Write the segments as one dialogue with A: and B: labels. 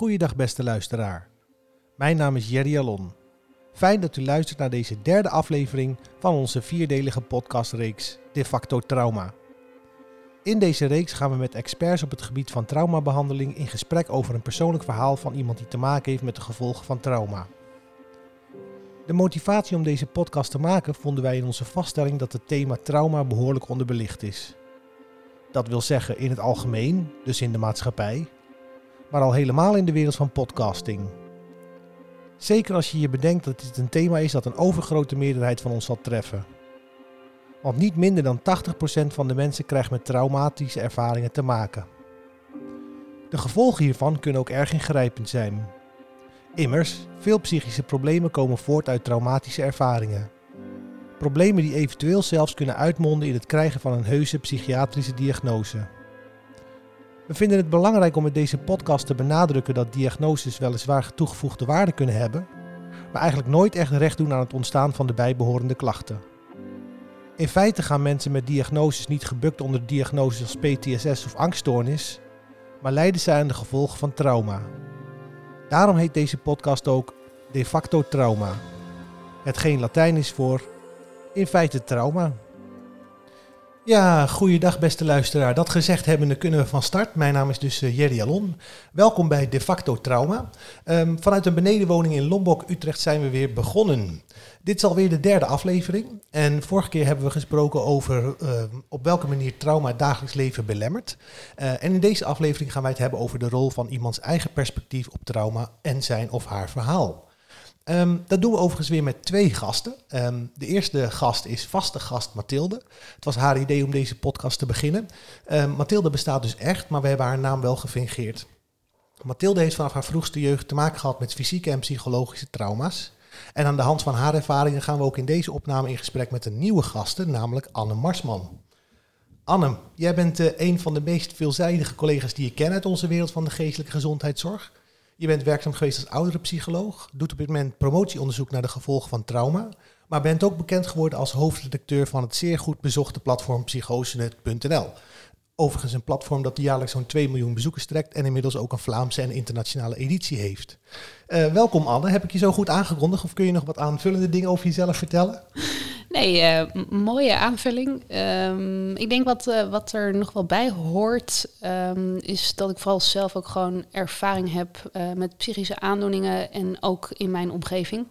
A: Goeiedag beste luisteraar. Mijn naam is Jerry Alon. Fijn dat u luistert naar deze derde aflevering van onze vierdelige podcastreeks De facto Trauma. In deze reeks gaan we met experts op het gebied van traumabehandeling in gesprek over een persoonlijk verhaal van iemand die te maken heeft met de gevolgen van trauma. De motivatie om deze podcast te maken vonden wij in onze vaststelling dat het thema trauma behoorlijk onderbelicht is. Dat wil zeggen in het algemeen, dus in de maatschappij, maar al helemaal in de wereld van podcasting. Zeker als je je bedenkt dat dit een thema is dat een overgrote meerderheid van ons zal treffen. Want niet minder dan 80% van de mensen krijgt met traumatische ervaringen te maken. De gevolgen hiervan kunnen ook erg ingrijpend zijn. Immers, veel psychische problemen komen voort uit traumatische ervaringen. Problemen die eventueel zelfs kunnen uitmonden in het krijgen van een heuse psychiatrische diagnose. We vinden het belangrijk om met deze podcast te benadrukken dat diagnoses weliswaar toegevoegde waarde kunnen hebben, maar eigenlijk nooit echt recht doen aan het ontstaan van de bijbehorende klachten. In feite gaan mensen met diagnoses niet gebukt onder diagnoses als PTSS of angststoornis, maar lijden zij aan de gevolgen van trauma. Daarom heet deze podcast ook de facto trauma. Hetgeen Latijn is voor in feite trauma. Ja, goeiedag beste luisteraar. Dat gezegd hebbende kunnen we van start. Mijn naam is dus uh, Jerry Alon. Welkom bij De Facto Trauma. Um, vanuit een benedenwoning in Lombok, Utrecht zijn we weer begonnen. Dit is alweer de derde aflevering. En vorige keer hebben we gesproken over uh, op welke manier trauma het dagelijks leven belemmert. Uh, en in deze aflevering gaan wij het hebben over de rol van iemands eigen perspectief op trauma en zijn of haar verhaal. Um, dat doen we overigens weer met twee gasten. Um, de eerste gast is vaste gast Mathilde. Het was haar idee om deze podcast te beginnen. Um, Mathilde bestaat dus echt, maar we hebben haar naam wel gefingeerd. Mathilde heeft vanaf haar vroegste jeugd te maken gehad met fysieke en psychologische trauma's. En aan de hand van haar ervaringen gaan we ook in deze opname in gesprek met een nieuwe gasten, namelijk Anne Marsman. Anne, jij bent uh, een van de meest veelzijdige collega's die ik ken uit onze wereld van de geestelijke gezondheidszorg. Je bent werkzaam geweest als ouderenpsycholoog, doet op dit moment promotieonderzoek naar de gevolgen van trauma, maar bent ook bekend geworden als hoofdredacteur van het zeer goed bezochte platform psychosenet.nl. Overigens een platform dat jaarlijks zo'n 2 miljoen bezoekers trekt en inmiddels ook een Vlaamse en internationale editie heeft. Uh, welkom Anne, heb ik je zo goed aangekondigd of kun je nog wat aanvullende dingen over jezelf vertellen?
B: Nee, uh, mooie aanvulling. Um, ik denk wat, uh, wat er nog wel bij hoort, um, is dat ik vooral zelf ook gewoon ervaring heb uh, met psychische aandoeningen en ook in mijn omgeving.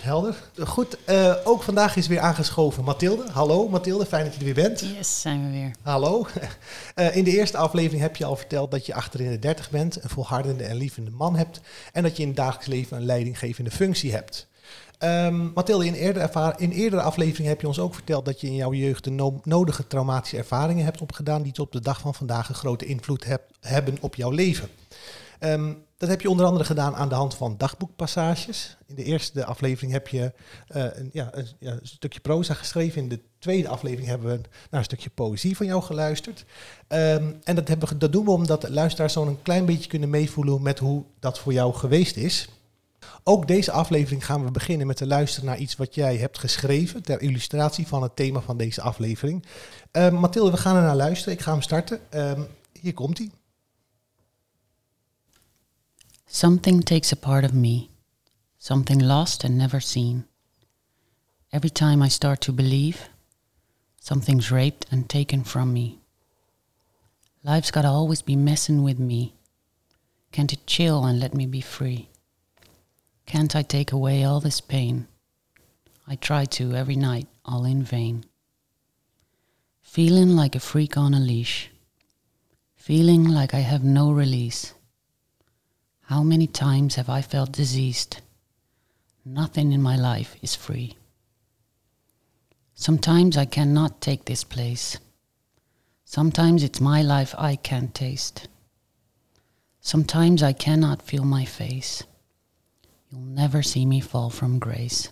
A: Helder. Goed, ook vandaag is weer aangeschoven Mathilde. Hallo Mathilde, fijn dat je er weer bent.
C: Yes, zijn we weer.
A: Hallo. in de eerste aflevering heb je al verteld dat je achter in de 30 bent, een volhardende en lievende man hebt en dat je in het dagelijks leven een leidinggevende functie hebt. Um, Mathilde, in in eerdere afleveringen heb je ons ook verteld dat je in jouw jeugd de no nodige traumatische ervaringen hebt opgedaan die tot op de dag van vandaag een grote invloed heb, hebben op jouw leven. Um, dat heb je onder andere gedaan aan de hand van dagboekpassages. In de eerste aflevering heb je uh, een, ja, een, ja, een, stukje proza geschreven. In de tweede aflevering hebben we naar een stukje poëzie van jou geluisterd. Um, en dat, hebben dat doen we omdat de luisteraars zo'n klein beetje kunnen meevoelen met hoe dat voor jou geweest is. Ook deze aflevering gaan we beginnen met te luisteren naar iets wat jij hebt geschreven ter illustratie van het thema van deze aflevering. Uh, Mathilde, we gaan er naar luisteren. Ik ga hem starten. Uh, hier komt hij.
C: Something takes a part of me. Something lost and never seen. Every time I start to believe, something's raped and taken from me. Life's gotta always be messing with me. Can't it chill and let me be free? Can't I take away all this pain? I try to every night, all in vain. Feeling like a freak on a leash. Feeling like I have no release. How many times have I felt diseased? Nothing in my life is free. Sometimes I cannot take this place. Sometimes it's my life I can't taste. Sometimes I cannot feel my face. You'll never see me fall from grace.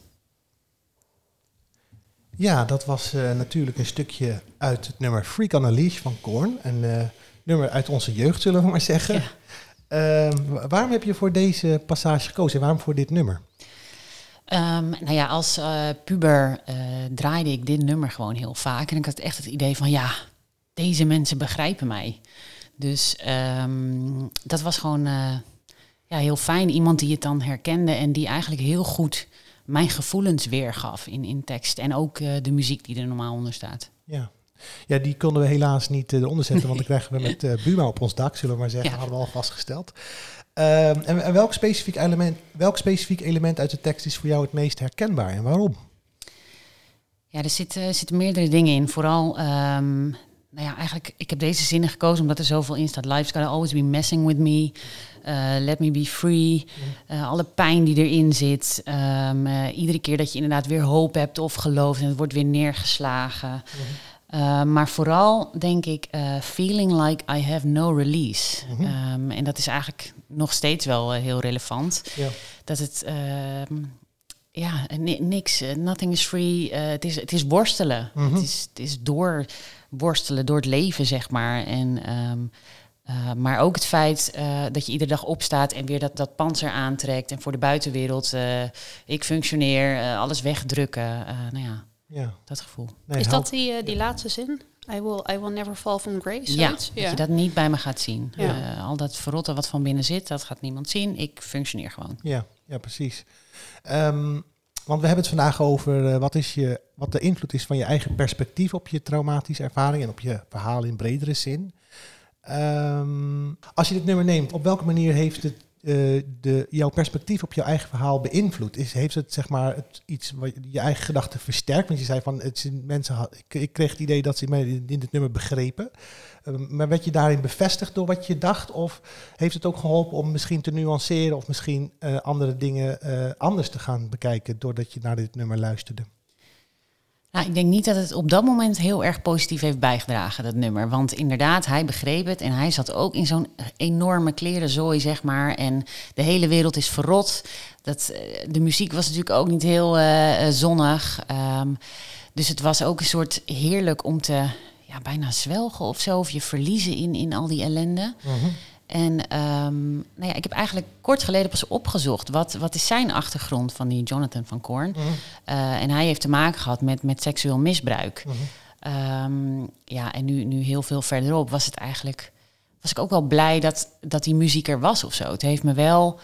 A: Ja, dat was uh, natuurlijk een stukje uit het nummer Freak on a Leash van Korn. Een uh, nummer uit onze jeugd, zullen we maar zeggen. Ja. Uh, waarom heb je voor deze passage gekozen en waarom voor dit nummer?
C: Um, nou ja, als uh, puber draaide ik dit nummer gewoon heel vaak. En ik had echt het idee van, ja, deze mensen begrijpen mij. Dus ehm, dat was gewoon eh, ja, heel fijn. Iemand die het dan herkende en die eigenlijk heel goed mijn gevoelens weergaf in, in tekst. En ook eh, de muziek die er normaal onder staat.
A: Ja. Ja, die konden we helaas niet uh, eronder zetten, want dan krijgen we met uh, Buma op ons dak, zullen we maar zeggen.
C: Ja.
A: hadden we al vastgesteld. Ehm, en, en welk, specifiek element, welk specifiek element uit de tekst is voor jou het meest herkenbaar en waarom?
C: Ja, er zitten, zitten meerdere dingen in. Vooral, ehm, nou ja, eigenlijk, ik heb deze zinnen gekozen omdat er zoveel in staat. Life's gotta always be messing with me. Uh, let me be free. Uh, alle pijn die erin zit. Um, uh, iedere keer dat je inderdaad weer hoop hebt of gelooft en het wordt weer neergeslagen. Mm -hmm. maar vooral denk ik, feeling like I have no release. Mm -hmm. um, en dat is eigenlijk nog steeds wel heel relevant. Ja. Dat het ehm, ja, niks, nothing is free. Het, is, het is worstelen. Mm -hmm. het, is, het is door worstelen, door het leven, zeg maar. En, um, uh, maar ook het feit uh, dat je iedere dag opstaat en weer dat, dat panzer aantrekt. En voor de buitenwereld, ik functioneer, alles wegdrukken. nou ja,
A: ja,
C: dat gevoel.
B: Nee, is dat die, die laatste zin? I will, I will never fall from grace?
C: Ja, dat ja. je dat niet bij me gaat zien. Ja. al dat verrotten wat van binnen zit, dat gaat niemand zien. Ik functioneer gewoon.
A: Ja, ja precies. Um, want we hebben het vandaag over uh, wat, is je, wat de invloed is van je eigen perspectief op je traumatische ervaring en op je verhaal in bredere zin. Um, als je dit nummer neemt, op welke manier heeft het uh, de, jouw perspectief op jouw eigen verhaal beïnvloed? Is, heeft het zeg maar het, iets wat je eigen gedachten versterkt? Want je zei van het mensen, ik, ik kreeg het idee dat ze mij in, dit nummer begrepen. Uh, maar werd je daarin bevestigd door wat je dacht? Of heeft het ook geholpen om misschien te nuanceren of misschien uh, andere dingen anders te gaan bekijken doordat je naar dit nummer luisterde?
C: Nou, ik denk niet dat het op dat moment heel erg positief heeft bijgedragen, dat nummer. Want inderdaad, hij begreep het en hij zat ook in zo'n enorme klerenzooi, zeg maar. En de hele wereld is verrot. Dat, de muziek was natuurlijk ook niet heel uh, zonnig. Um, dus het was ook een soort heerlijk om te ja, bijna zwelgen of zo. Of je verliezen in, in al die ellende. -huh. En um, nou ja, ik heb eigenlijk kort geleden pas opgezocht. Wat, wat is zijn achtergrond van die Jonathan van Korn? -huh. uh, en hij heeft te maken gehad met, met seksueel misbruik. -huh. um, ja, en nu, nu heel veel verderop was het eigenlijk... was ik ook wel blij dat, dat die muziek er was of zo. Het heeft me wel...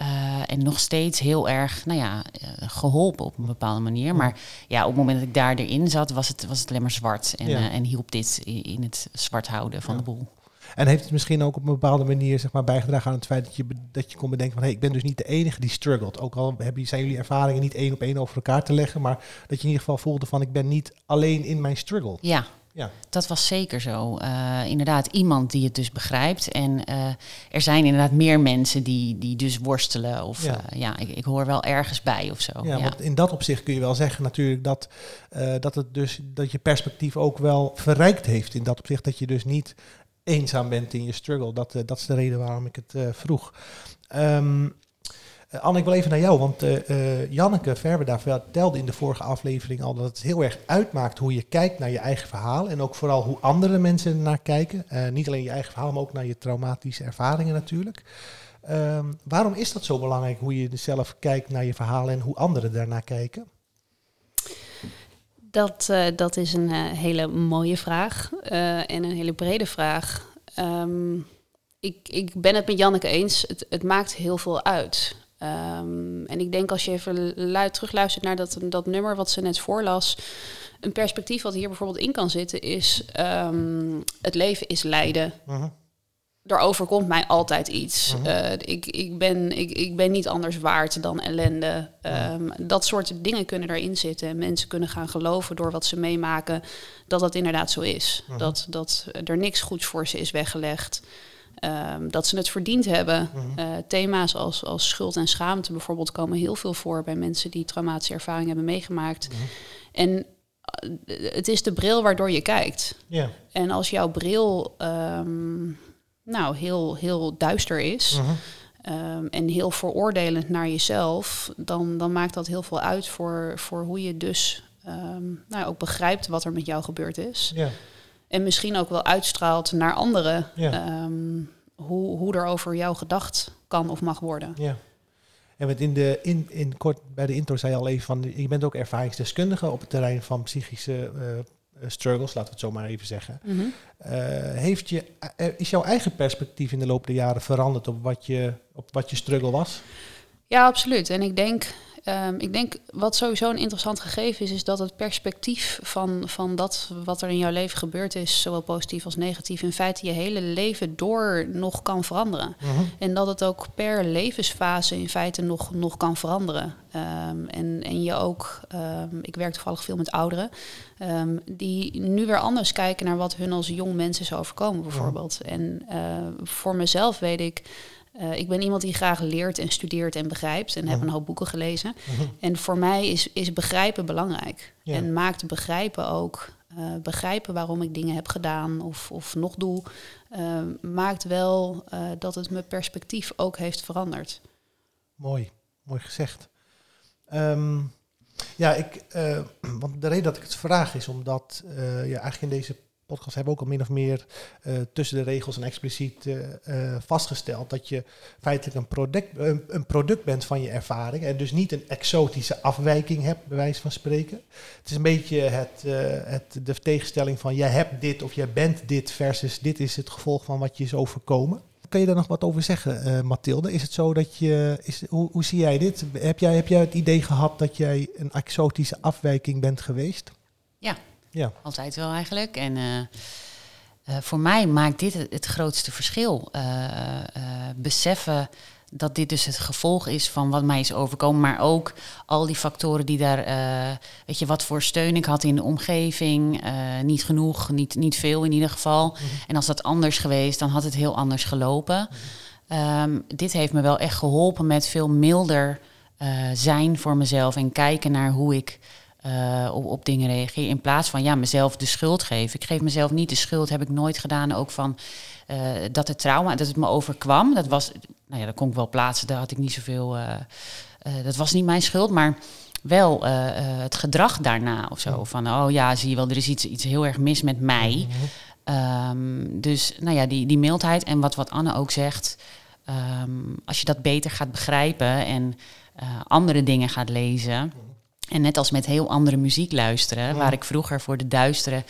C: Uh, en nog steeds heel erg, nou ja, uh, geholpen op een bepaalde manier. Maar ja, op het moment dat ik daar erin zat, was het, was het alleen maar zwart. En, ja. uh, en hielp dit in, in, het zwart houden van
A: ja.
C: de boel.
A: En heeft het misschien ook op een bepaalde manier zeg maar, bijgedragen aan het feit dat je, dat je kon bedenken van hé, hey, ik ben dus niet de enige die struggelt. Ook al hebben, zijn jullie ervaringen niet één op één over elkaar te leggen, maar dat je in ieder geval voelde van ik ben niet alleen in mijn struggle.
C: Ja,
A: ja.
C: dat was zeker zo. Uh, inderdaad, iemand die het dus begrijpt. En uh, er zijn inderdaad meer mensen die, die dus worstelen. Of ja, uh, ja ik, ik, hoor wel ergens bij of zo.
A: Ja, ja, want in dat opzicht kun je wel zeggen natuurlijk dat, dat het dus dat je perspectief ook wel verrijkt heeft. In dat opzicht dat je dus niet eenzaam bent in je struggle. Dat, uh, dat is de reden waarom ik het uh, vroeg. Um, uh, Anne, ik wil even naar jou, want Janneke Verberda vertelde in de vorige aflevering al dat het heel erg uitmaakt hoe je kijkt naar je eigen verhaal en ook vooral hoe andere mensen ernaar kijken. niet alleen je eigen verhaal, maar ook naar je traumatische ervaringen natuurlijk. Um, waarom is dat zo belangrijk, hoe je zelf kijkt naar je verhaal en hoe anderen daarnaar kijken?
B: Dat, uh, dat is een uh, hele mooie vraag uh, en een hele brede vraag. Um, ik, ik ben het met Janneke eens, het, het maakt heel veel uit. Um, en ik denk als je even luid terugluistert naar dat, dat nummer wat ze net voorlas... een perspectief wat hier bijvoorbeeld in kan zitten is... Um, het leven is lijden. -huh er overkomt mij altijd iets. -huh. uh, ik, ik, ben, ik, ik ben niet anders waard dan ellende. Um, dat soort dingen kunnen erin zitten. En mensen kunnen gaan geloven door wat ze meemaken dat dat inderdaad zo is. -huh. dat, dat er niks goeds voor ze is weggelegd. Um, dat ze het verdiend hebben. Uh, thema's als, als schuld en schaamte bijvoorbeeld komen heel veel voor bij mensen die traumatische ervaring hebben meegemaakt. En uh, het is de bril waardoor je kijkt.
A: Yeah.
B: En als jouw bril um, nou, heel, heel duister is uh -huh. um, en heel veroordelend naar jezelf, dan, dan maakt dat heel veel uit voor, voor hoe je dus um, nou, ook begrijpt wat er met jou gebeurd is.
A: Ja.
B: En misschien ook wel uitstraalt naar anderen ja. um, hoe, hoe er over jou gedacht kan of mag worden.
A: Ja. En met in de in, in kort bij de intro zei je al even van je bent ook ervaringsdeskundige op het terrein van psychische uh, struggles, laten we het zo maar even zeggen.
B: Mhm.
A: Uh, heeft je, uh, is jouw eigen perspectief in de loop der jaren veranderd op wat je, op wat je struggle was?
B: Ja, absoluut. En ik denk, um, ik denk wat sowieso een interessant gegeven is, is dat het perspectief van, van dat wat er in jouw leven gebeurd is, zowel positief als negatief, in feite je hele leven door nog kan veranderen.
A: Mhm.
B: En dat het ook per levensfase in feite nog, nog kan veranderen. Um, en, en je ook, um, ik werk toevallig veel met ouderen, die nu weer anders kijken naar wat hun als jong mensen is overkomen, bijvoorbeeld. En uh, voor mezelf weet ik. Uh, ik ben iemand die graag leert en studeert en begrijpt en heb een hoop boeken gelezen. En voor mij is, is begrijpen belangrijk.
A: Ja.
B: En maakt begrijpen ook, uh, begrijpen waarom ik dingen heb gedaan of, of nog doe, uh, maakt wel dat het mijn perspectief ook heeft veranderd.
A: Mooi, mooi gezegd. Um, ja, ik, want de reden dat ik het vraag is omdat ja, eigenlijk in deze podcast hebben ook al min of meer uh, tussen de regels en expliciet vastgesteld dat je feitelijk een product, een, product bent van je ervaring en dus niet een exotische afwijking hebt, bij wijze van spreken. Het is een beetje het, het, de tegenstelling van jij hebt dit of jij bent dit versus dit is het gevolg van wat je is overkomen. Kan je daar nog wat over zeggen, uh, Mathilde? Is het zo dat je, is, hoe, hoe zie jij dit? Heb jij, heb jij het idee gehad dat jij een exotische afwijking bent geweest?
C: Ja,
A: ja.
C: altijd wel eigenlijk. En uh, uh, voor mij maakt dit het, het grootste verschil. beseffen dat dit dus het gevolg is van wat mij is overkomen, maar ook al die factoren die daar, uh, weet je, wat voor steun ik had in de omgeving, uh, niet genoeg, niet, niet veel in ieder geval. Mm -hmm. En als dat anders geweest, dan had het heel anders gelopen. Mm -hmm. um, dit heeft me wel echt geholpen met veel milder uh, zijn voor mezelf en kijken naar hoe ik op, op dingen reageer. In plaats van ja, mezelf de schuld geven. Ik geef mezelf niet de schuld, heb ik nooit gedaan. Ook van uh, dat het trauma, dat het me overkwam. Dat was, nou ja, dat kon ik wel plaatsen. Daar had ik niet zoveel. Uh, dat was niet mijn schuld, maar wel het gedrag daarna of zo. Van oh ja, zie je wel, er is iets, iets heel erg mis met mij. Um, dus nou ja, die, die mildheid en wat, wat Anne ook zegt. Um, als je dat beter gaat begrijpen en andere dingen gaat lezen. En net als met heel andere muziek luisteren, ja. waar ik vroeger voor de duistere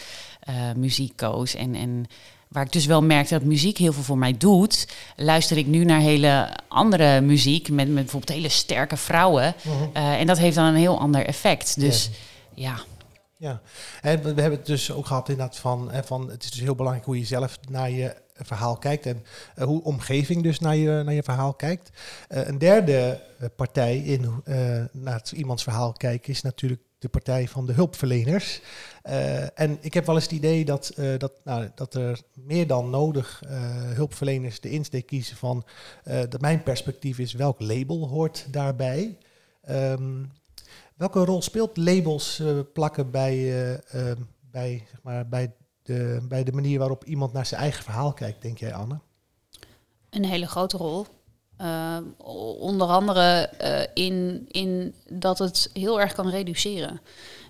C: uh, muziek koos. En, en waar ik dus wel merkte dat muziek heel veel voor mij doet, luister ik nu naar hele andere muziek met, met bijvoorbeeld hele sterke vrouwen.
A: Mhm.
C: Uh, en dat heeft dan een heel ander effect. Dus ja.
A: Ja, en we hebben het dus ook gehad inderdaad van, van het is dus heel belangrijk hoe je zelf naar je verhaal kijkt en uh, hoe omgeving dus naar je, naar je verhaal kijkt. Uh, een derde uh, partij in naar iemands verhaal kijken is natuurlijk de partij van de hulpverleners. en ik heb wel eens het idee dat, dat, nou, dat er meer dan nodig hulpverleners de insteek kiezen van dat mijn perspectief is welk label hoort daarbij. Um, welke rol speelt labels plakken bij, bij, zeg maar, bij de, bij de manier waarop iemand naar zijn eigen verhaal kijkt, denk jij, Anne?
B: Een hele grote rol. Uh, onder andere uh, in, in dat het heel erg kan reduceren.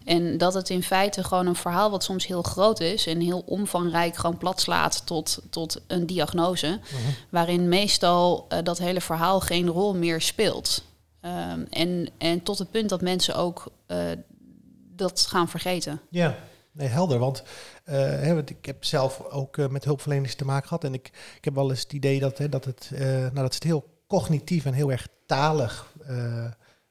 B: En dat het in feite gewoon een verhaal wat soms heel groot is en heel omvangrijk gewoon plat slaat tot, tot een diagnose. Uh -huh. Waarin meestal uh, dat hele verhaal geen rol meer speelt. Um, en, en tot het punt dat mensen ook dat gaan vergeten.
A: Ja, nee, helder. Want uh, hè, ik heb zelf ook uh, met hulpverleners te maken gehad. En ik, ik heb wel eens het idee dat, dat, het, uh, nou, dat ze het heel cognitief en heel erg talig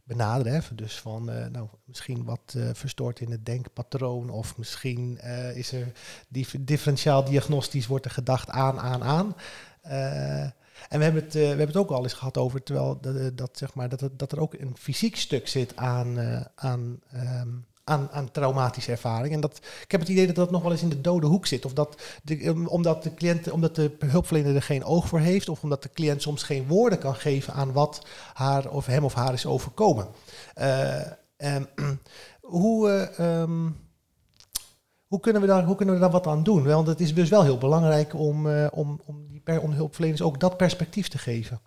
A: benaderen. Dus van nou, misschien wat verstoord in het denkpatroon. Of misschien is er die differentiaal diagnostisch wordt er gedacht aan, aan, aan. En we hebben, het, we hebben het ook al eens gehad over, terwijl dat, zeg maar, dat, dat er ook een fysiek stuk zit aan, aan, um, aan, aan traumatische ervaring. En dat, ik heb het idee dat dat nog wel eens in de dode hoek zit. Of dat um, omdat, de cliënt, omdat de hulpverlener er geen oog voor heeft, of omdat de cliënt soms geen woorden kan geven aan wat haar of hem of haar is overkomen. Uh, hoe. Um, hoe kunnen, we daar, hoe kunnen we daar wat aan doen? Want het is dus wel heel belangrijk om, om, om, die per, om de hulpverleners ook dat perspectief te geven.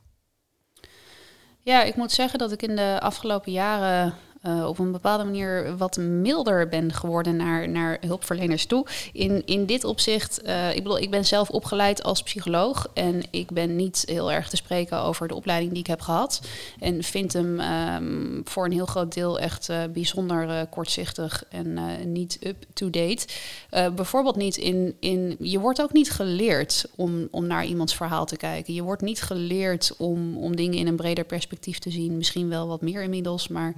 B: Ja, ik moet zeggen dat ik in de afgelopen jaren uh, op een bepaalde manier wat milder ben geworden naar, naar hulpverleners toe. In, in dit opzicht, uh, ik bedoel, ik ben zelf opgeleid als psycholoog en ik ben niet heel erg te spreken over de opleiding die ik heb gehad. En vind hem um, voor een heel groot deel echt uh, bijzonder kortzichtig en niet up-to-date. bijvoorbeeld niet in, in, je wordt ook niet geleerd om, om naar iemands verhaal te kijken. Je wordt niet geleerd om, om dingen in een breder perspectief te zien. Misschien wel wat meer inmiddels, maar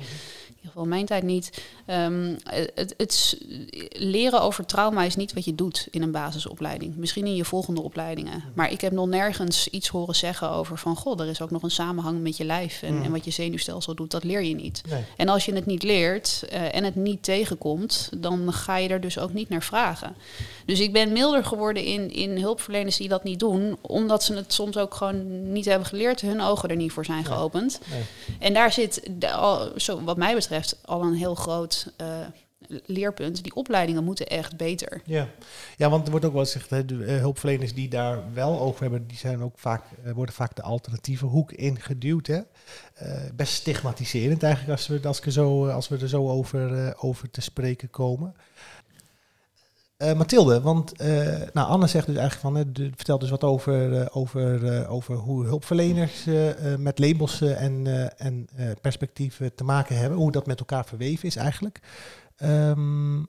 B: in ieder geval mijn tijd niet. Um, het, het, leren over trauma is niet wat je doet in een basisopleiding. Misschien in je volgende opleidingen. Maar ik heb nog nergens iets horen zeggen over van... goh, er is ook nog een samenhang met je lijf en, en wat je zenuwstelsel doet. Dat leer je niet. Nee. En als je het niet leert uh, en het niet tegenkomt... dan ga je er dus ook niet naar vragen. Dus ik ben milder geworden in, in hulpverleners die dat niet doen... omdat ze het soms ook gewoon niet hebben geleerd... hun ogen er niet voor zijn geopend. Nee. En daar zit, de, zo, wat mij betreft, al een heel groot uh, leerpunt. Die opleidingen moeten echt beter.
A: Ja, ja want er wordt ook wel gezegd, hè, de uh, hulpverleners die daar wel over hebben, die zijn ook vaak, uh, worden vaak de alternatieve hoek ingeduwd. Hè? best stigmatiserend eigenlijk als we, als we, zo, als we er zo over, over te spreken komen. Uh, Mathilde, want uh, nou, Anne zegt dus eigenlijk van, uh, vertelt dus wat over, uh, over, over hoe hulpverleners met labels en, en perspectieven te maken hebben, hoe dat met elkaar verweven is eigenlijk. Um,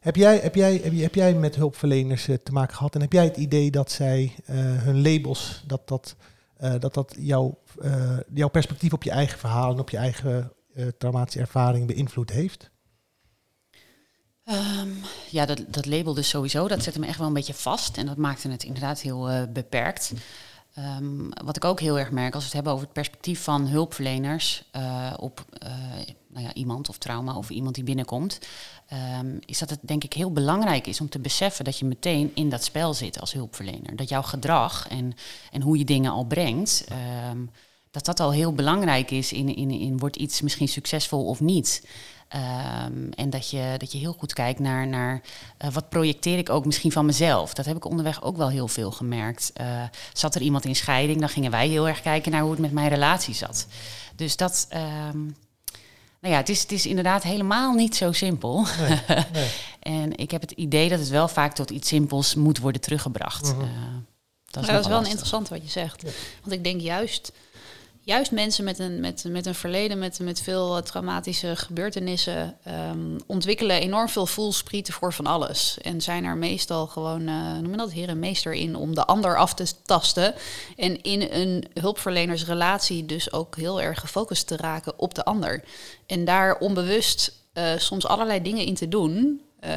A: heb, jij, heb, jij, heb, heb jij met hulpverleners te maken gehad en heb jij het idee dat zij hun labels, dat dat, dat, dat jouw, jouw perspectief op je eigen verhaal en op je eigen traumatische ervaring beïnvloed heeft?
C: Um, ja, dat, dat label dus sowieso, dat zette me echt wel een beetje vast. En dat maakte het inderdaad heel uh, beperkt. Um, wat ik ook heel erg merk als we het hebben over het perspectief van hulpverleners uh, op uh, nou ja, iemand of trauma of iemand die binnenkomt, um, is dat het denk ik heel belangrijk is om te beseffen dat je meteen in dat spel zit als hulpverlener. Dat jouw gedrag en, en hoe je dingen al brengt, dat dat al heel belangrijk is in, in, in wordt iets misschien succesvol of niet. Um, en dat je, dat je heel goed kijkt naar, naar uh, wat projecteer ik ook misschien van mezelf. Dat heb ik onderweg ook wel heel veel gemerkt. Uh, zat er iemand in scheiding, dan gingen wij heel erg kijken naar hoe het met mijn relatie zat. Dus dat, um, nou ja, het is, het is inderdaad helemaal niet zo simpel. Nee, nee. en ik heb het idee dat het wel vaak tot iets simpels moet worden teruggebracht. Uh -huh.
B: dat is, dat is wel een interessant wat je zegt. Ja. Want ik denk juist juist mensen met een, met, met een verleden, met, met veel eh, traumatische gebeurtenissen, um, ontwikkelen enorm veel voelsprieten voor van alles. En zijn er meestal gewoon, uh, noem je dat, heer en meester in om de ander af te tasten. En in een hulpverlenersrelatie dus ook heel erg gefocust te raken op de ander. En daar onbewust uh, soms allerlei dingen in te doen. Uh,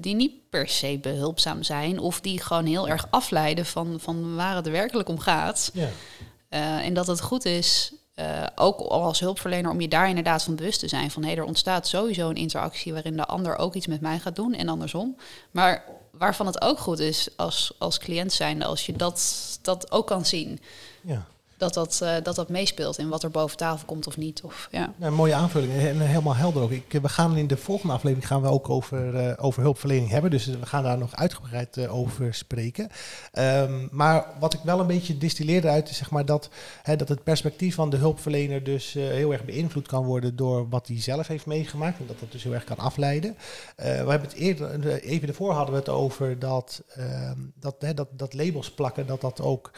B: die niet per se behulpzaam zijn, of die gewoon heel erg afleiden van, van waar het werkelijk om gaat. Ja. Uh, en dat het goed is, uh, ook als hulpverlener, om je daar inderdaad van bewust te zijn. Van hé, er ontstaat sowieso een interactie waarin de ander ook iets met mij gaat doen en andersom. Maar waarvan het ook goed is als, als cliënt zijnde, als je dat, dat ook kan zien. Ja dat dat, uh, dat dat meespeelt in wat er boven tafel komt of niet. Of, ja.
A: een mooie aanvulling en helemaal helder ook. Ik, we gaan in de volgende aflevering gaan we ook over, uh, over hulpverlening hebben. Dus we gaan daar nog uitgebreid over spreken. Um, maar wat ik wel een beetje distilleerde uit is zeg maar dat, hè, dat het perspectief van de hulpverlener dus heel erg beïnvloed kan worden door wat hij zelf heeft meegemaakt. En dat dat dus heel erg kan afleiden. we hebben het eerder, even ervoor hadden we het over dat, ehm, dat, hè, dat, dat labels plakken, dat dat ook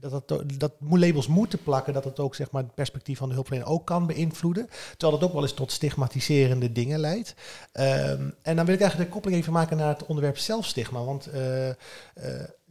A: dat, dat dat labels moeten plakken, dat het ook zeg maar, het perspectief van de hulpverlener ook kan beïnvloeden. Terwijl dat ook wel eens tot stigmatiserende dingen leidt. Um, en dan wil ik eigenlijk de koppeling even maken naar het onderwerp zelfstigma. Want uh, uh,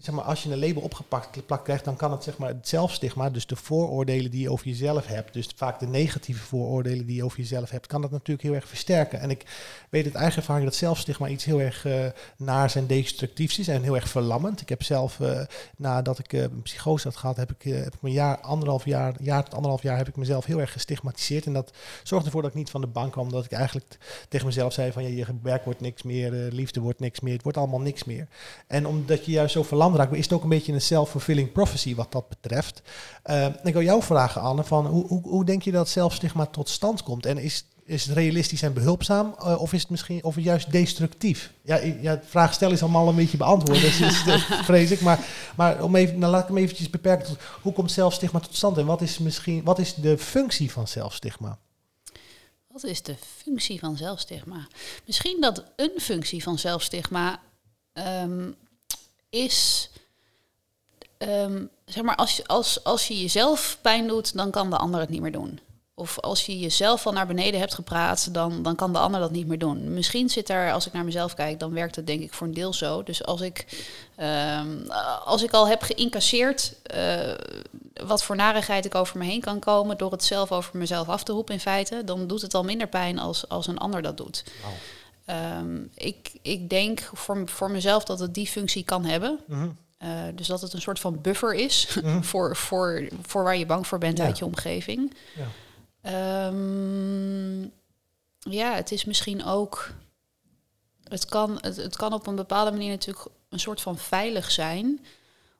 A: zeg maar, als je een label opgepakt plakt krijgt, dan kan het, zeg maar, het zelfstigma, dus de vooroordelen die je over jezelf hebt, dus vaak de negatieve vooroordelen die je over jezelf hebt, kan dat natuurlijk heel erg versterken. En ik weet uit eigen ervaring dat zelfstigma iets heel erg uh, naars en destructiefs is en heel erg verlammend. Ik heb zelf, uh, nadat ik uh, een psychose had gehad, heb ik, heb jaar, anderhalf jaar, jaar tot anderhalf jaar, heb ik mezelf heel erg gestigmatiseerd. En dat zorgde ervoor dat ik niet van de bank kwam, dat ik eigenlijk tegen mezelf zei van, ja, je werk wordt niks meer, liefde wordt niks meer, het wordt allemaal niks meer. En omdat je juist zo verlamd is het ook een beetje een self-fulfilling prophecy wat dat betreft. Uh, ik wil jou vragen, Anne, van hoe, hoe, hoe denk je dat zelfstigma tot stand komt? En is, is het realistisch en behulpzaam uh, of is het misschien of juist destructief? Ja, ja, vraag stellen is allemaal een beetje beantwoord, dus is, vrees ik. Maar, maar om even, nou, laat ik hem eventjes beperken tot hoe komt zelfstigma tot stand en wat is misschien wat is de functie van zelfstigma?
B: Wat is de functie van zelfstigma? Misschien dat een functie van zelfstigma ehm, is. ehm, zeg maar, als, als, als je jezelf pijn doet, dan kan de ander het niet meer doen. Of als je jezelf al naar beneden hebt gepraat, dan, dan kan de ander dat niet meer doen. Misschien zit er, als ik naar mezelf kijk, dan werkt het denk ik voor een deel zo. Dus als ik, ehm, als ik al heb geïncasseerd eh, wat voor narigheid ik over me heen kan komen door het zelf over mezelf af te roepen in feite, dan doet het al minder pijn als, als een ander dat doet. Ehm, ik, ik denk voor, voor mezelf dat het die functie kan hebben.
A: Mhm.
B: Eh, dus dat het een soort van buffer is
A: Mhm.
B: voor, voor, voor waar je bang voor bent
A: Ja.
B: uit je omgeving.
A: Ja.
B: Ehm, ja, het is misschien ook. Het kan, het, het kan op een bepaalde manier natuurlijk een soort van veilig zijn.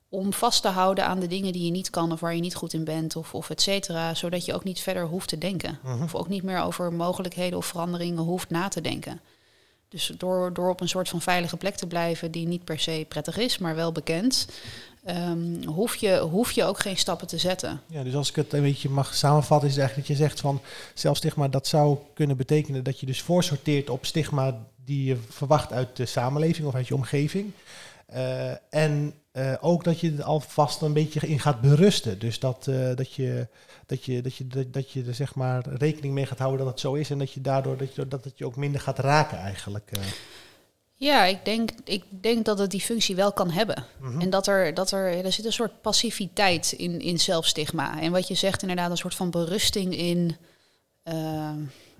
B: Om vast te houden aan de dingen die je niet kan of waar je niet goed in bent, of, of et cetera. Zodat je ook niet verder hoeft te denken.
A: Mhm.
B: Of ook niet meer over mogelijkheden of veranderingen hoeft na te denken. Dus door, door op een soort van veilige plek te blijven die niet per se prettig is, maar wel bekend, ehm, hoef, je, hoef je ook geen stappen te zetten.
A: Ja, dus als ik het een beetje mag samenvatten, is het eigenlijk dat je zegt van zelfstigma, dat zou kunnen betekenen dat je dus voorsorteert op stigma die je verwacht uit de samenleving of uit je omgeving. Eh, en eh, ook dat je er alvast een beetje in gaat berusten. Dus dat, eh, dat, je, dat, je, dat, je, dat, dat je er zeg maar rekening mee gaat houden dat het zo is. En dat je daardoor dat, je, dat het je ook minder gaat raken eigenlijk. eh.
B: Ja, ik denk, ik denk dat het die functie wel kan hebben.
A: Mhm.
B: En dat er, dat er, er zit een soort passiviteit in, in zelfstigma. En wat je zegt, inderdaad, een soort van berusting in,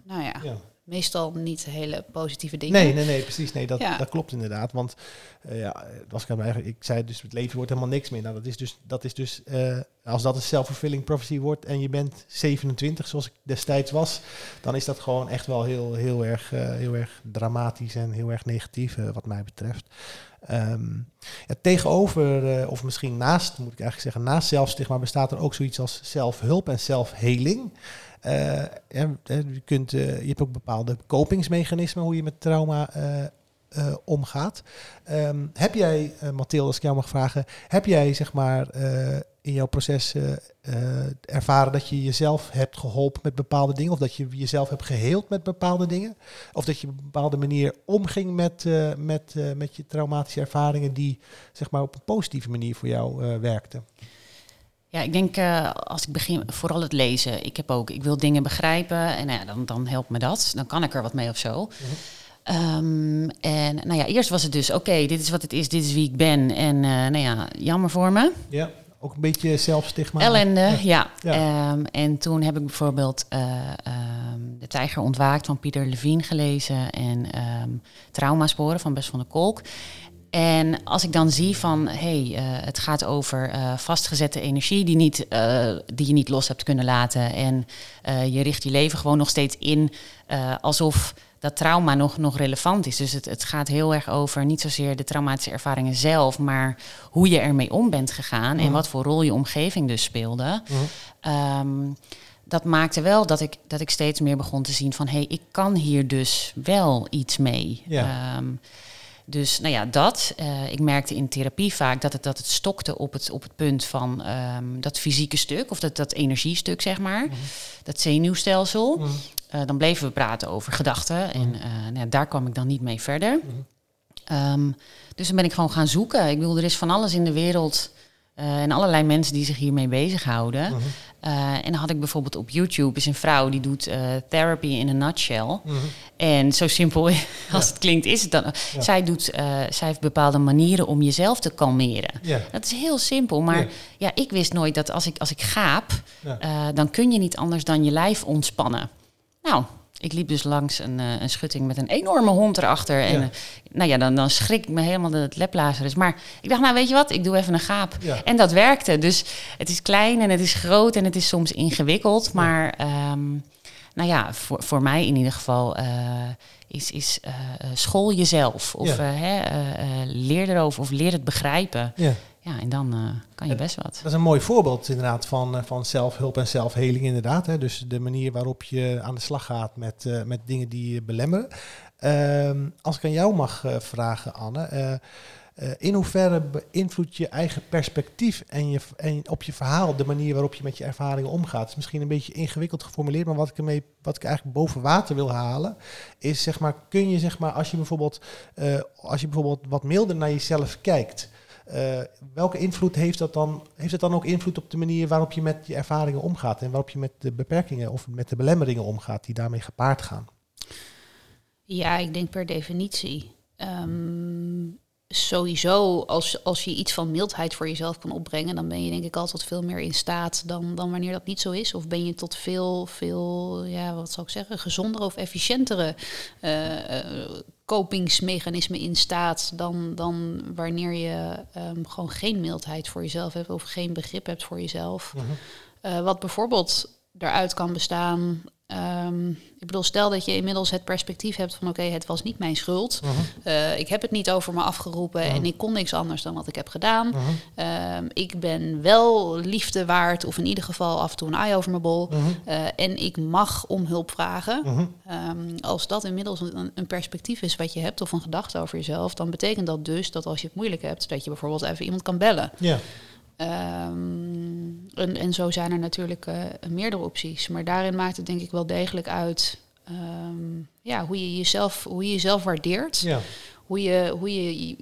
B: nou ja,
A: ja.
B: Meestal niet hele positieve dingen.
A: Nee, nee, nee, precies. Nee, dat,
B: Ja.
A: dat klopt inderdaad. Want eh, ja, was ik, aan ik zei dus, het leven wordt helemaal niks meer. Nou, dat is dus, dat is dus eh, als dat een self-fulfilling prophecy wordt en je bent 27, zoals ik destijds was, dan is dat gewoon echt wel heel, heel, erg, eh, heel erg dramatisch en heel erg negatief, wat mij betreft. Ehm, tegenover, eh, of misschien naast, moet ik eigenlijk zeggen, naast zelfstigma bestaat er ook zoiets als zelfhulp en zelfheling. Ja, je, je hebt ook bepaalde kopingsmechanismen hoe je met trauma eh, omgaat. Ehm, heb jij, eh Mathilde, als ik jou mag vragen, heb jij zeg maar eh, in jouw proces ervaren dat je jezelf hebt geholpen met bepaalde dingen? Of dat je jezelf hebt geheeld met bepaalde dingen? Of dat je op een bepaalde manier omging met, met, met je traumatische ervaringen die zeg maar op een positieve manier voor jou werkten?
C: Ja, ik denk als ik begin, vooral het lezen. Ik heb ook, ik wil dingen begrijpen en ja, dan, dan helpt me dat. Dan kan ik er wat mee of zo. Ehm, en nou ja, eerst was het dus, oké, dit is wat het is, dit is wie ik ben. En eh, nou ja, jammer voor me.
A: Ja, ook een beetje zelfstigma.
C: Ellende, ja.
A: Ja.
C: Ehm, en toen heb ik bijvoorbeeld eh, ehm, De Tijger Ontwaakt van Pieter Levine gelezen. En Traumasporen van Bess van der Kolk. En als ik dan zie van, hé, hey, eh, het gaat over vastgezette energie die, niet, die je niet los hebt kunnen laten. En je richt je leven gewoon nog steeds in alsof dat trauma nog, nog relevant is. Dus het, het gaat heel erg over niet zozeer de traumatische ervaringen zelf, maar hoe je ermee om bent gegaan en wat voor rol je omgeving dus speelde. Ehm, dat maakte wel dat ik, dat ik steeds meer begon te zien van... hé, hey, ik kan hier dus wel iets mee.
A: Ja.
C: Ehm, dus nou ja, dat. Eh, ik merkte in therapie vaak dat het, dat het stokte op het, op het punt van ehm, dat fysieke stuk... of dat, dat energiestuk, zeg maar. Dat zenuwstelsel.
A: Mhm.
C: Eh, dan bleven we praten over gedachten. En eh, nou ja, daar kwam ik dan niet mee verder.
A: Mhm.
C: Ehm, dus dan ben ik gewoon gaan zoeken. Ik bedoel, er is van alles in de wereld... eh, en allerlei mensen die zich hiermee bezighouden.
A: Mhm.
C: Eh, en dan had ik bijvoorbeeld op YouTube is een vrouw die doet eh, therapy in a nutshell.
A: Mhm.
C: En zo simpel als
A: Ja.
C: het klinkt is het dan. Zij, doet, zij heeft bepaalde manieren om jezelf te kalmeren.
A: Ja.
C: Dat is heel simpel, maar
A: Ja.
C: ik wist nooit dat als ik, als ik gaap, dan kun je niet anders dan je lijf ontspannen. Nou, ik liep dus langs een, eh, een schutting met een enorme hond erachter. En eh, nou ja, dan, dan schrik ik me helemaal dat het leplazer is. Maar ik dacht, nou weet je wat, ik doe even een gaap.
A: Ja.
C: En dat werkte. Dus het is klein en het is groot en het is soms ingewikkeld. Maar ehm, nou ja, voor, voor mij in ieder geval eh, is, is school jezelf. Of hè, leer erover of leer het begrijpen.
A: Ja.
C: En dan eh, kan je best wat.
A: Dat is een mooi voorbeeld inderdaad van, eh, van zelfhulp en zelfheling inderdaad. Hè. Dus de manier waarop je aan de slag gaat met, eh, met dingen die je belemmeren. Ehm, als ik aan jou mag vragen, Anne. in hoeverre beïnvloedt je eigen perspectief en, je, en op je verhaal de manier waarop je met je ervaringen omgaat? Het is misschien een beetje ingewikkeld geformuleerd, maar wat ik ermee, wat ik eigenlijk boven water wil halen, is zeg maar, kun je zeg maar, als je bijvoorbeeld, als je bijvoorbeeld wat milder naar jezelf kijkt, uh, welke invloed heeft dat dan? Heeft het dan ook invloed op de manier waarop je met je ervaringen omgaat en waarop je met de beperkingen of met de belemmeringen omgaat die daarmee gepaard gaan?
B: Ja, ik denk per definitie. Um, sowieso, als, als je iets van mildheid voor jezelf kan opbrengen, dan ben je denk ik altijd veel meer in staat dan, dan wanneer dat niet zo is. Of ben je tot veel, veel, ja, wat zou ik zeggen, gezondere of efficiëntere uh, kopingsmechanismen in staat dan, dan wanneer je um, gewoon geen mildheid voor jezelf hebt of geen begrip hebt voor jezelf. Mhm. uh, wat bijvoorbeeld eruit kan bestaan Um, ik bedoel, stel dat je inmiddels het perspectief hebt van oké, het was niet mijn schuld. Uh, ik heb het niet over me afgeroepen en ik kon niks anders dan wat ik heb gedaan. Um, ik ben wel liefde waard, of in ieder geval af en toe een eye over mijn bol. Uh, en ik mag om hulp vragen. Um, als dat inmiddels een, een, perspectief is wat je hebt of een gedachte over jezelf, dan betekent dat dus dat als je het moeilijk hebt, dat je bijvoorbeeld even iemand kan bellen.
A: Ja.
B: Um, en, en zo zijn er natuurlijk uh, meerdere opties. Maar daarin maakt het denk ik wel degelijk uit um, ja, hoe, je jezelf, hoe je jezelf waardeert. Ja. Hoe, je, hoe je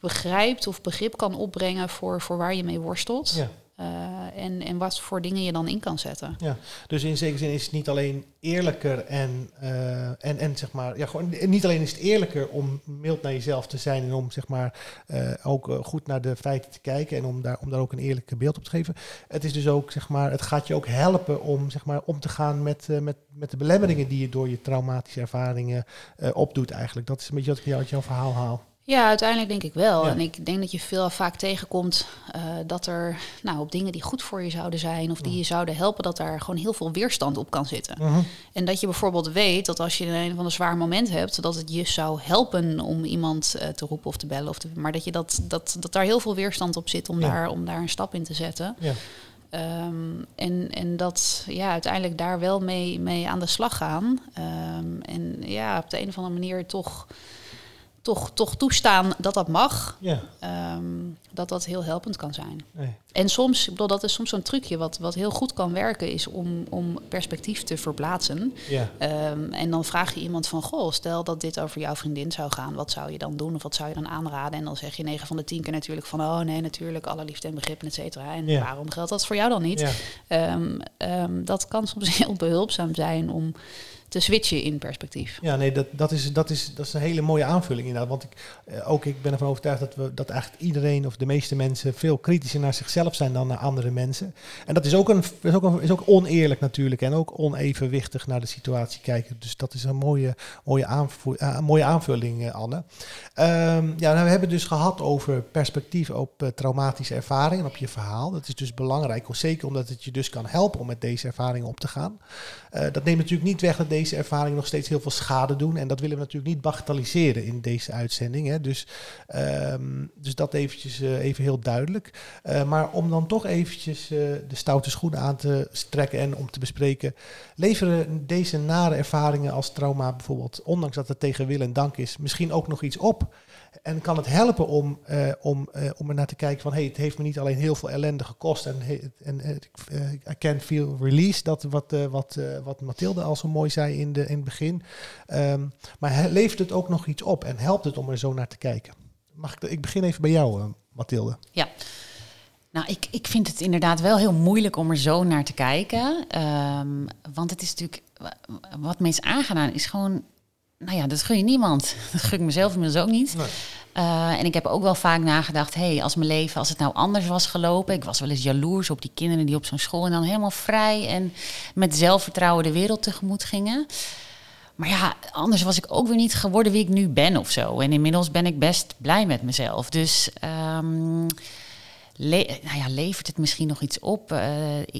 B: begrijpt of begrip kan opbrengen voor, voor waar je mee worstelt. Ja. Uh, en, en wat voor dingen je dan in kan zetten.
A: Ja, dus in zekere zin is het niet alleen eerlijker en, uh, en, en zeg maar, ja, gewoon niet alleen is het eerlijker om mild naar jezelf te zijn en om zeg maar uh, ook goed naar de feiten te kijken en om daar, om daar ook een eerlijk beeld op te geven. Het is dus ook, zeg maar, het gaat je ook helpen om zeg maar om te gaan met, met, met de belemmeringen die je door je traumatische ervaringen opdoet eigenlijk. Dat is een beetje wat ik uit jouw verhaal haal.
B: Ja, uiteindelijk denk ik wel. En ik denk dat je veel vaak tegenkomt uh, dat er nou, op dingen die goed voor je zouden zijn of die je zouden helpen, dat daar gewoon heel veel weerstand op kan zitten. Uh -huh. En dat je bijvoorbeeld weet dat als je een van een zwaar moment hebt, dat het je zou helpen om iemand uh, te roepen of te bellen. Of te, maar dat, je dat, dat, dat daar heel veel weerstand op zit om, ja. daar, om daar een stap in te zetten. Ja. Um, en, en dat ja, uiteindelijk daar wel mee, mee aan de slag gaan. Um, en ja, op de een of andere manier toch toch, toch toestaan dat dat mag. Ja. Um, dat dat heel helpend kan zijn. Nee. En soms, ik bedoel, dat is soms zo'n trucje wat, wat heel goed kan werken, is om, om perspectief te verplaatsen. Ja. Um, en dan vraag je iemand van, goh, stel dat dit over jouw vriendin zou gaan, wat zou je dan doen of wat zou je dan aanraden? En dan zeg je 9 van de 10 keer natuurlijk van, oh nee, natuurlijk, alle liefde en begrip, et cetera. En ja. waarom geldt dat voor jou dan niet? Um, dat kan soms heel behulpzaam zijn om te switchen in perspectief.
A: Ja, nee, dat, dat, is, dat, is, dat is een hele mooie aanvulling inderdaad. Want ik, eh, ook ik ben ervan overtuigd dat, we, dat eigenlijk iedereen of de meeste mensen veel kritischer naar zichzelf zijn dan naar andere mensen. En dat is ook, een, is ook, is ook oneerlijk natuurlijk en ook onevenwichtig naar de situatie kijken. Dus dat is een mooie, mooie, uh, mooie aanvulling, uh, Anne. Um, ja, nou, we hebben dus gehad over perspectief op traumatische ervaringen, op je verhaal. Dat is dus belangrijk, zeker omdat het je dus kan helpen om met deze ervaringen op te gaan. dat neemt natuurlijk niet weg dat deze ervaringen nog steeds heel veel schade doen. En dat willen we natuurlijk niet bagatelliseren in deze uitzending. Hè. Dus, um, dus dat eventjes uh, even heel duidelijk. Uh, maar om dan toch eventjes uh, de stoute schoenen aan te trekken en om te bespreken. Leveren deze nare ervaringen als trauma bijvoorbeeld, ondanks dat het tegen wil en dank is, misschien ook nog iets op? En kan het helpen om, uh, om, uh, om er naar te kijken van... hey, het heeft me niet alleen heel veel ellende gekost... en, en uh, I can feel release, dat wat, wat, wat Mathilde al zo mooi zei in, de, in het begin. Um, maar levert het ook nog iets op en helpt het om er zo naar te kijken? Mag ik, ik begin even bij jou, Mathilde.
C: Ja. Nou, ik, ik vind het inderdaad wel heel moeilijk om er zo naar te kijken. Um, want het is natuurlijk... Wat me is aangedaan is gewoon nou ja, dat gun je niemand. Dat gun ik mezelf inmiddels ook niet. Nee. Uh, en ik heb ook wel vaak nagedacht, hey, als mijn leven, als het nou anders was gelopen. Ik was wel eens jaloers op die kinderen die op zo'n school en dan helemaal vrij en met zelfvertrouwen de wereld tegemoet gingen. Maar ja, anders was ik ook weer niet geworden wie ik nu ben of zo. En inmiddels ben ik best blij met mezelf. Dus um, nou ja, levert het misschien nog iets op? Uh,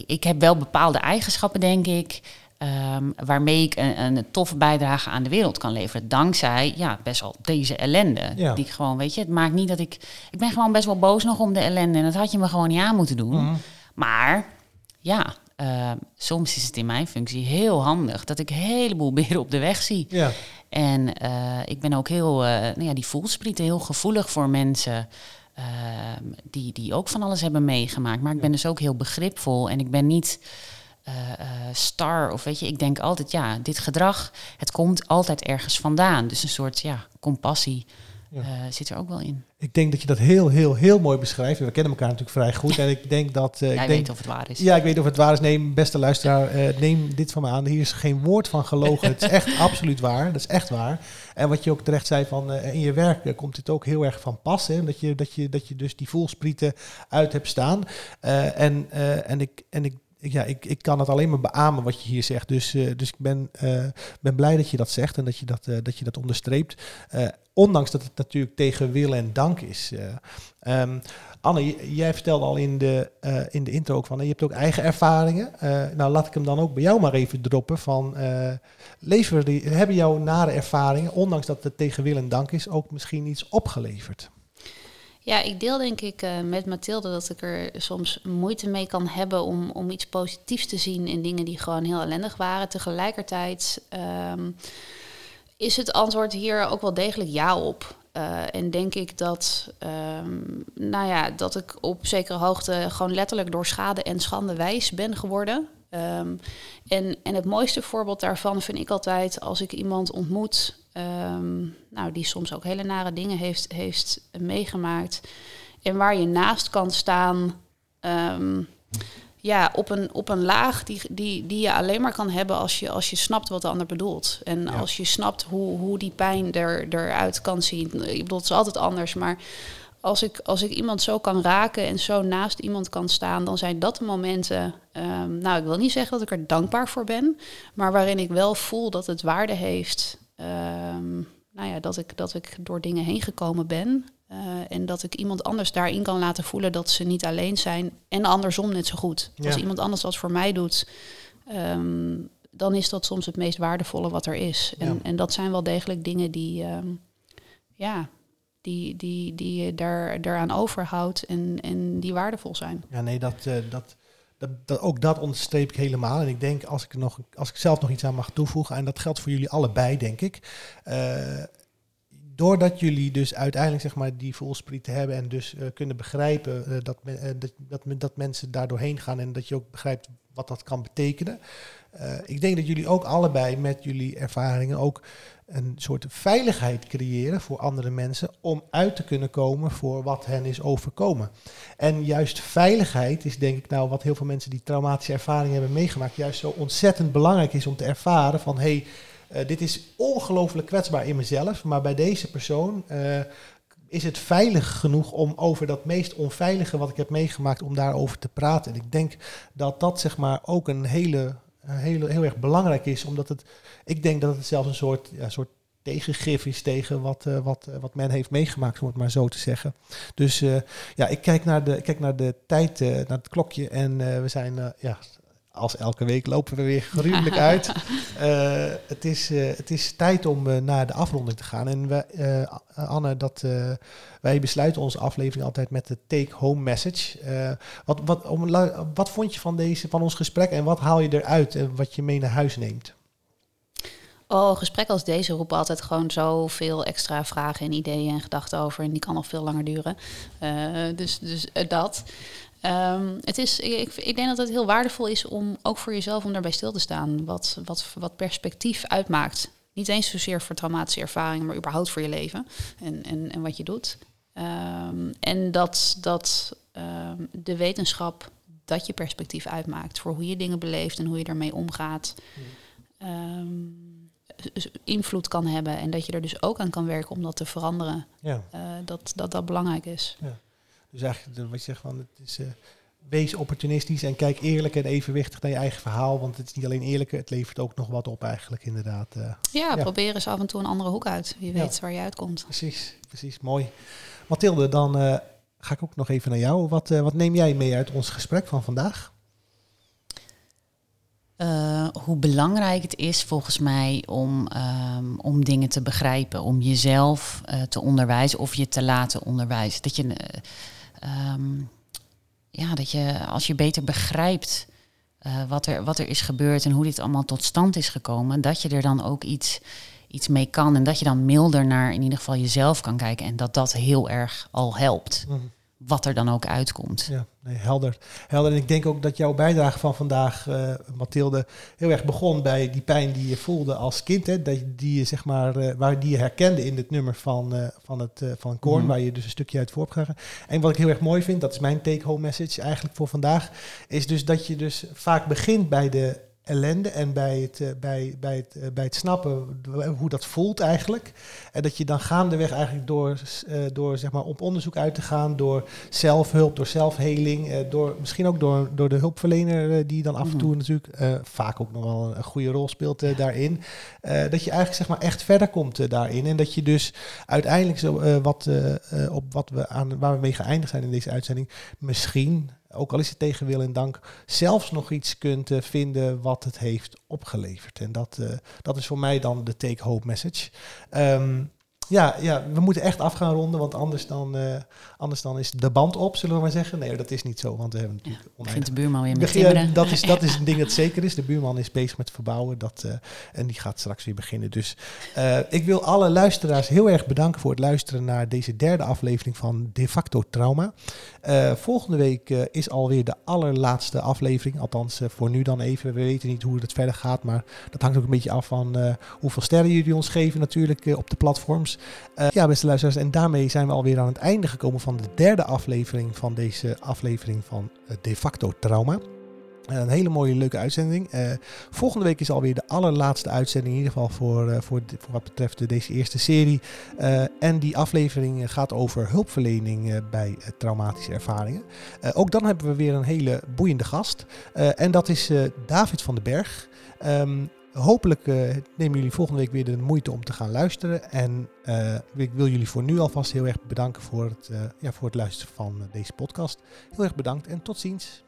C: ik heb wel bepaalde eigenschappen, denk ik. Um, waarmee ik een, een, toffe bijdrage aan de wereld kan leveren. Dankzij ja, best wel deze ellende. Ja. Die ik gewoon, weet je, het maakt niet dat ik. Ik ben gewoon best wel boos nog om de ellende. En dat had je me gewoon niet aan moeten doen. Mm. Maar ja, uh, soms is het in mijn functie heel handig dat ik een heleboel beren op de weg zie. Ja. En eh, ik ben ook heel, eh, nou ja, die voelsprieten heel gevoelig voor mensen ehm, die, die ook van alles hebben meegemaakt. Maar ik ben dus ook heel begripvol en ik ben niet eh, eh, star of weet je, ik denk altijd, ja, dit gedrag, het komt altijd ergens vandaan. Dus een soort, ja, compassie
A: Ja.
C: eh, zit er ook wel in.
A: Ik denk dat je dat heel, heel, heel mooi beschrijft. We kennen elkaar natuurlijk vrij goed. En ik denk dat... eh, ik
C: Jij
A: denk,
C: weet of het waar is.
A: Ja, ik weet of het waar is. Neem, beste luisteraar, neem dit van me aan. Hier is geen woord van gelogen. het is echt absoluut waar. Dat is echt waar. En wat je ook terecht zei, van, in je werk komt dit ook heel erg van pas. Hè? Dat, je, dat, je, dat je dus die voelsprieten uit hebt staan. En, en, ik, en ik- ja, ik, ik kan het alleen maar beamen wat je hier zegt. Dus, eh, dus ik ben, eh, ben blij dat je dat zegt en dat je dat, eh, dat, je dat onderstreept. Ondanks dat het natuurlijk tegen wil en dank is. Eh, ehm, Anne, jij vertelde al in de, in de intro ook van, je hebt ook eigen ervaringen. Nou, laat ik hem dan ook bij jou maar even droppen van, leveren die, hebben jouw nare ervaringen, ondanks dat het tegen wil en dank is, ook misschien iets opgeleverd?
B: Ja, ik deel denk ik eh, met Mathilde dat ik er soms moeite mee kan hebben om, om iets positiefs te zien in dingen die gewoon heel ellendig waren. Tegelijkertijd ehm, is het antwoord hier ook wel degelijk ja op. Eh, en denk ik dat, ehm, nou ja, dat ik op zekere hoogte gewoon letterlijk door schade en schande wijs ben geworden. Ehm, en, en het mooiste voorbeeld daarvan vind ik altijd als ik iemand ontmoet, ehm, nou, die soms ook hele nare dingen heeft, heeft meegemaakt. En waar je naast kan staan, ehm, ja, op een, op een laag die, die, die je alleen maar kan hebben als je, als je snapt wat de ander bedoelt. En
A: Ja.
B: als je snapt hoe, hoe die pijn er, eruit kan zien. Ik bedoel, het is altijd anders, maar als ik, als ik iemand zo kan raken en zo naast iemand kan staan, dan zijn dat de momenten. ehm, nou, ik wil niet zeggen dat ik er dankbaar voor ben, maar waarin ik wel voel dat het waarde heeft. Ehm, nou ja, dat ik, dat ik door dingen heen gekomen ben. eh, en dat ik iemand anders daarin kan laten voelen dat ze niet alleen zijn. En andersom net zo goed.
A: Ja.
B: Als iemand anders dat voor mij doet, ehm, dan is dat soms het meest waardevolle wat er is. En,
A: Ja.
B: en dat zijn wel degelijk dingen die, ehm, ja, die, die, die je daar, daaraan overhoudt en, en die waardevol zijn.
A: Ja, nee, dat, eh, dat, dat, dat, ook dat onderstreep ik helemaal. En ik denk, als ik, nog, als ik zelf nog iets aan mag toevoegen, en dat geldt voor jullie allebei, denk ik. eh, doordat jullie dus uiteindelijk zeg maar, die voelsprieten hebben en dus eh, kunnen begrijpen eh, dat, eh, dat, dat, men- dat mensen daar doorheen gaan en dat je ook begrijpt wat dat kan betekenen. Ik denk dat jullie ook allebei met jullie ervaringen ook een soort veiligheid creëren voor andere mensen om uit te kunnen komen voor wat hen is overkomen. En juist veiligheid is denk ik nou wat heel veel mensen die traumatische ervaringen hebben meegemaakt, juist zo ontzettend belangrijk is om te ervaren van hey, eh, dit is ongelooflijk kwetsbaar in mezelf, maar bij deze persoon eh, is het veilig genoeg om over dat meest onveilige wat ik heb meegemaakt, om daarover te praten. En ik denk dat dat zeg maar ook een hele, hele heel erg belangrijk is, omdat het, ik denk dat het zelfs een soort, ja, soort tegengif is tegen wat, eh, wat, wat men heeft meegemaakt, om het maar zo te zeggen. Dus ja, ik kijk naar de, kijk naar de tijd, naar het klokje en we zijn, ja, als elke week lopen we weer gruwelijk uit. Eh, het, is, eh, het is tijd om eh, naar de afronding te gaan. En we, Anne, dat, wij besluiten onze aflevering altijd met de take-home message. Wat, wat, om, wat vond je van, deze, van ons gesprek en wat haal je eruit en wat je mee naar huis neemt?
B: Oh, gesprekken als deze roepen altijd gewoon zoveel extra vragen en ideeën en gedachten over. En die kan nog veel langer duren. Dus dus dat. Ehm, het is, ik, ik denk dat het heel waardevol is om ook voor jezelf om daarbij stil te staan. Wat, wat, wat perspectief uitmaakt. Niet eens zozeer voor traumatische ervaringen, maar überhaupt voor je leven en, en, en wat je doet. Ehm, en dat, dat ehm, de wetenschap dat je perspectief uitmaakt voor hoe je dingen beleeft en hoe je ermee omgaat. invloed kan hebben en dat je er dus ook aan kan werken om dat te veranderen.
A: Ja,
B: eh, dat, dat dat belangrijk is.
A: Dus eigenlijk wat je zegt van het is... eh, Wees opportunistisch en kijk eerlijk en evenwichtig naar je eigen verhaal. Want het is niet alleen eerlijk, het levert ook nog wat op eigenlijk inderdaad. eh.
B: Ja,
A: Ja.
B: probeer eens af en toe een andere hoek uit. Wie
A: Ja.
B: weet waar je uitkomt.
A: Precies, precies, mooi. Mathilde, dan eh, ga ik ook nog even naar jou. Wat, eh, wat neem jij mee uit ons gesprek van vandaag?
C: Eh, hoe belangrijk het is volgens mij om, ehm, om dingen te begrijpen, om jezelf eh, te onderwijzen of je te laten onderwijzen. Dat je, eh, ehm, ja, dat je als je beter begrijpt eh, wat, er, wat er is gebeurd en hoe dit allemaal tot stand is gekomen, dat je er dan ook iets, iets mee kan. En dat je dan milder naar in ieder geval jezelf kan kijken. En dat dat heel erg al helpt.
A: Mhm.
C: Wat er dan ook uitkomt.
A: Ja, nee, helder. helder. En ik denk ook dat jouw bijdrage van vandaag, eh Mathilde, heel erg begon bij die pijn die je voelde als kind. Hè? Dat die je, zeg maar, eh, waar die je herkende in het nummer van, eh, van, het, van Korn,
C: Mhm.
A: waar je dus een stukje uit voor. En wat ik heel erg mooi vind, dat is mijn take-home message eigenlijk voor vandaag, is dus dat je dus vaak begint bij de ellende en bij het, eh, bij, bij het, eh, bij het snappen hoe dat voelt eigenlijk. En dat je dan gaandeweg eigenlijk door, eh, door zeg maar, op onderzoek uit te gaan, door zelfhulp, door zelfheling, door, misschien ook door, door de hulpverlener die dan af en toe
C: Mhm.
A: natuurlijk vaak ook nog wel een, goede rol speelt daarin. dat je eigenlijk zeg maar echt verder komt daarin. En dat je dus uiteindelijk zo wat op wat we aan waar we mee geëindigd zijn in deze uitzending, misschien, ook al is het tegen wil en dank, zelfs nog iets kunt eh, vinden wat het heeft opgeleverd. En dat, eh, dat is voor mij dan de take-home message. Ehm, ja, ja, we moeten echt af gaan ronden, want anders dan, eh, anders dan is de band op, zullen we maar zeggen. Nee, dat is niet zo, want we hebben natuurlijk oneindig
C: Begint de buurman weer met timmeren.
A: dat, is, dat is een ding dat zeker is. De buurman is bezig met verbouwen dat, eh, en die gaat straks weer beginnen. Dus eh, ik wil alle luisteraars heel erg bedanken voor het luisteren naar deze derde aflevering van De facto Trauma. Volgende week is alweer de allerlaatste aflevering. Althans, voor nu dan even. We weten niet hoe het verder gaat, maar dat hangt ook een beetje af van hoeveel sterren jullie ons geven natuurlijk op de platforms. Eh, ja, beste luisteraars, en daarmee zijn we alweer aan het einde gekomen van de derde aflevering van deze aflevering van eh, De facto Trauma. Eh, een hele mooie, leuke uitzending. Volgende week is alweer de allerlaatste uitzending, in ieder geval voor, voor, wat betreft deze eerste serie. En die aflevering gaat over hulpverlening bij traumatische ervaringen. Ook dan hebben we weer een hele boeiende gast. En dat is David van den Berg. Ehm, hopelijk eh, nemen jullie volgende week weer de moeite om te gaan luisteren. En eh, ik wil jullie voor nu alvast heel erg bedanken voor het, eh, ja, voor het luisteren van deze podcast. Heel erg bedankt en tot ziens.